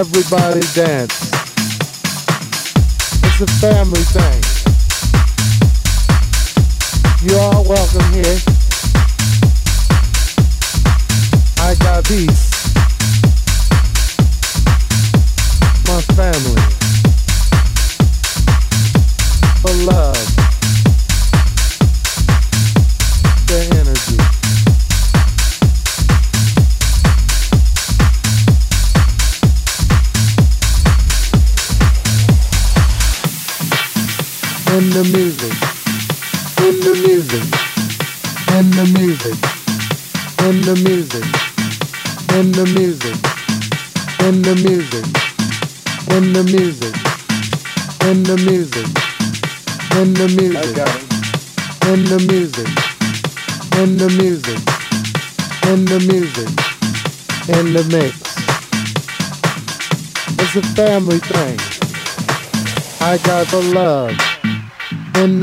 Everybody dance. It's a family thing. You're all welcome here. I got peace. The music,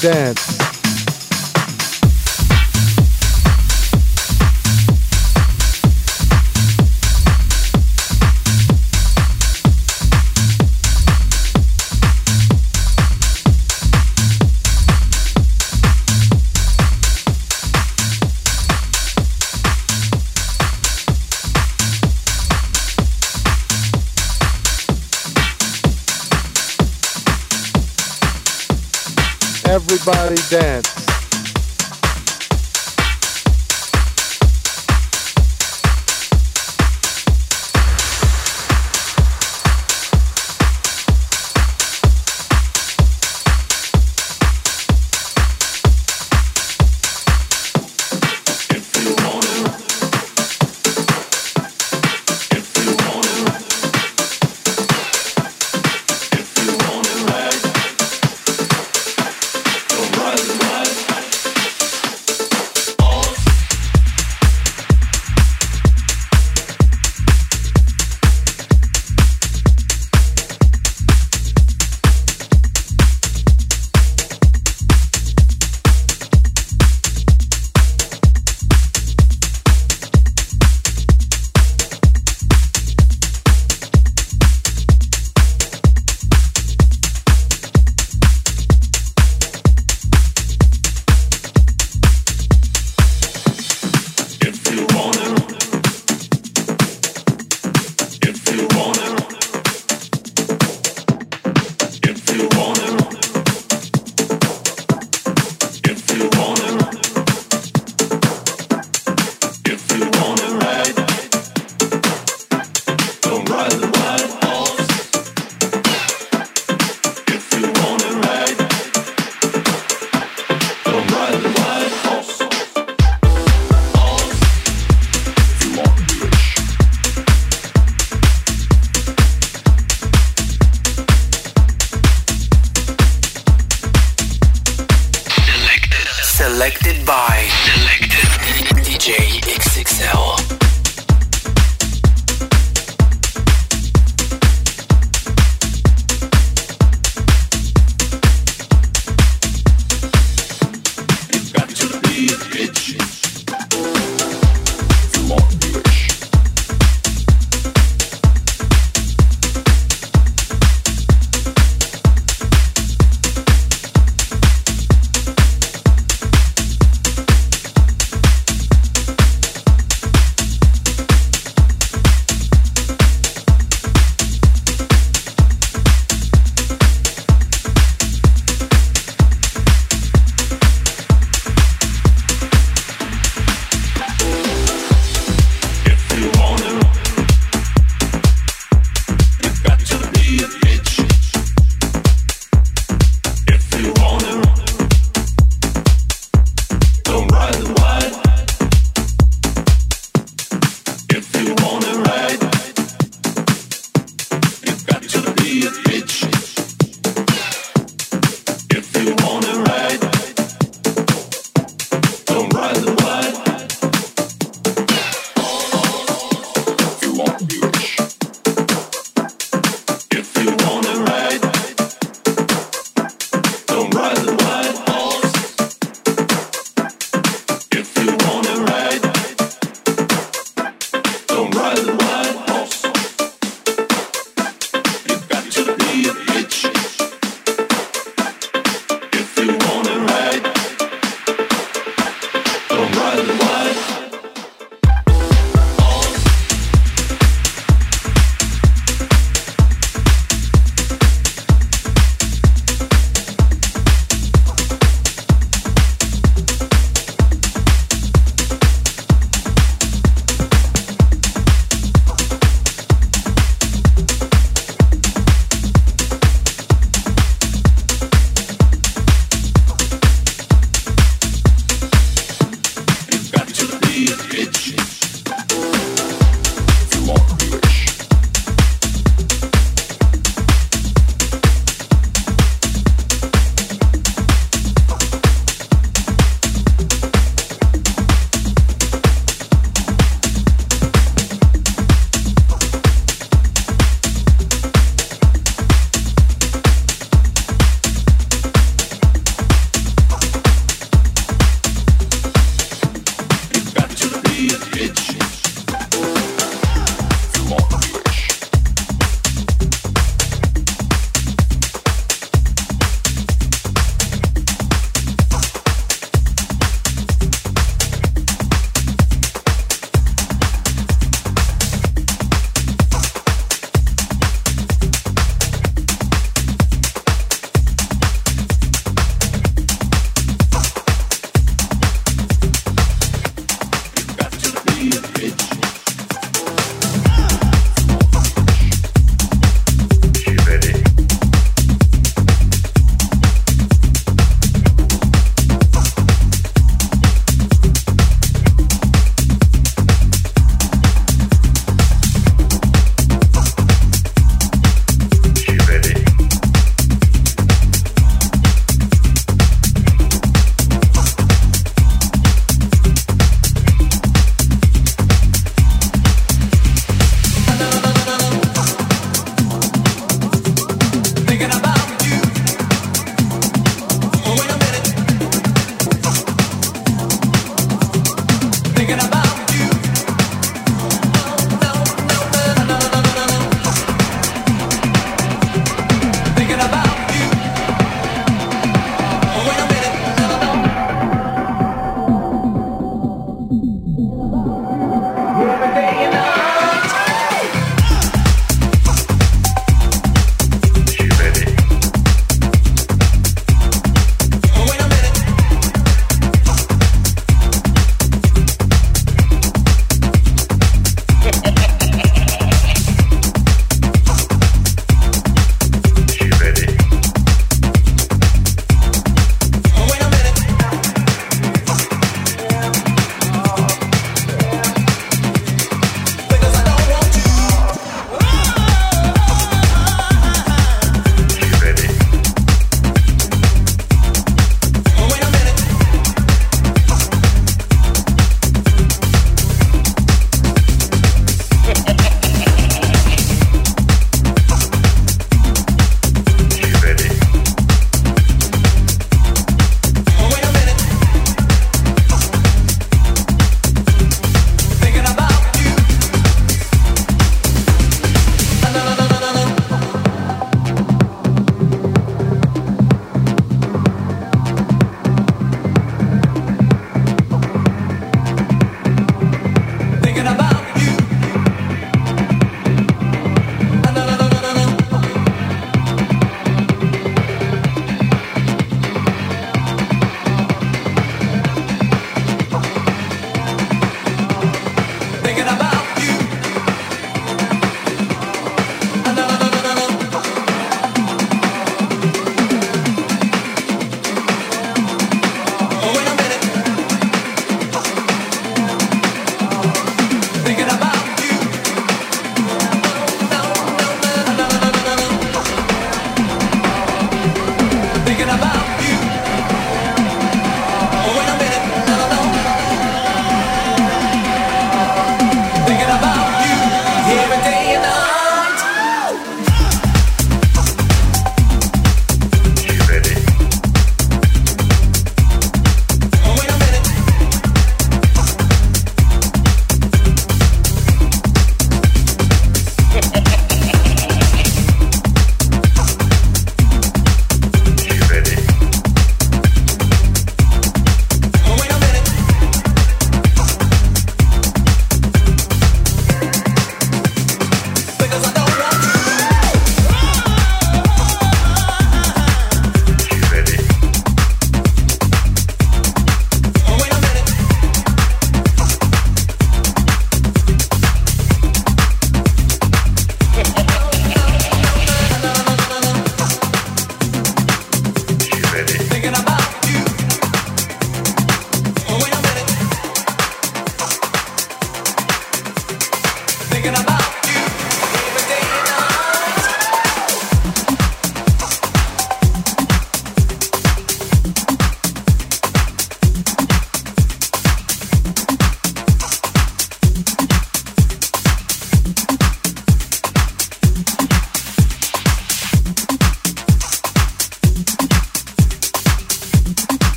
Dance.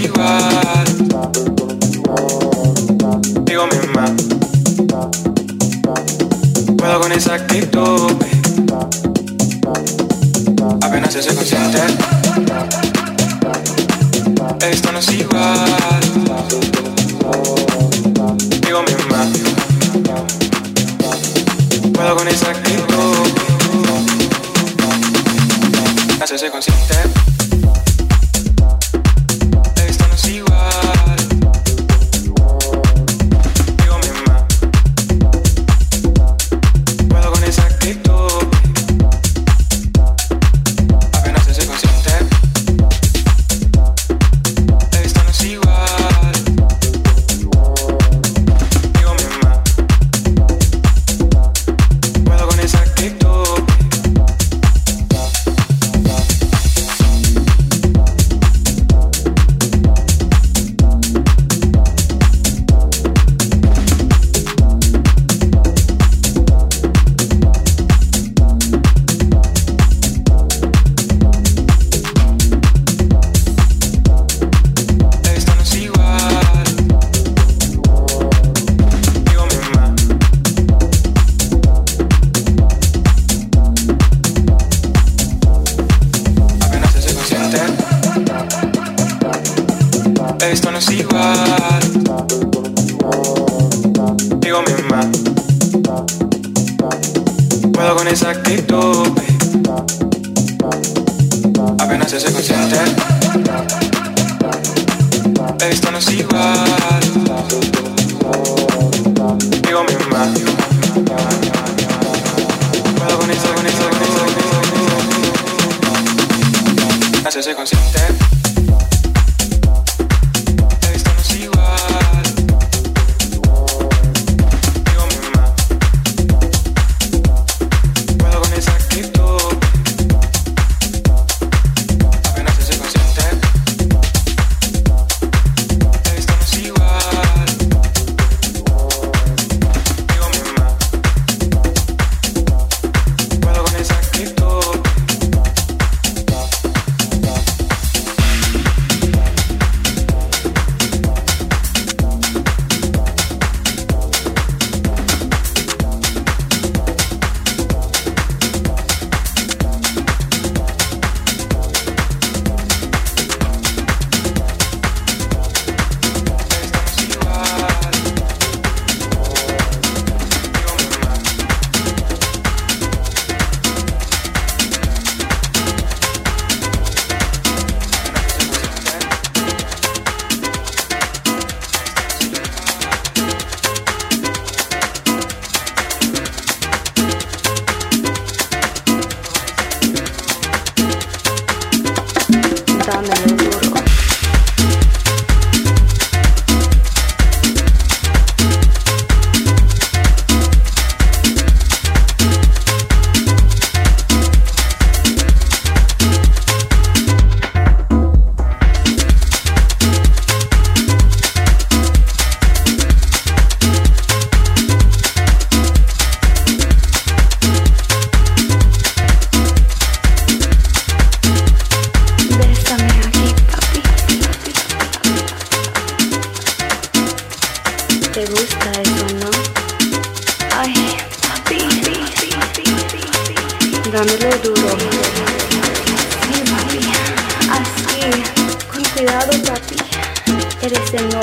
Esto no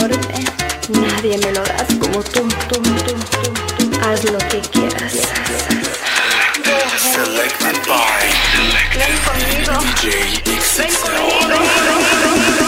enorme. Nadie me lo das como tú, tú, tú, tú, tú. Haz lo que quieras. Selected by Ven conmigo. Ven conmigo.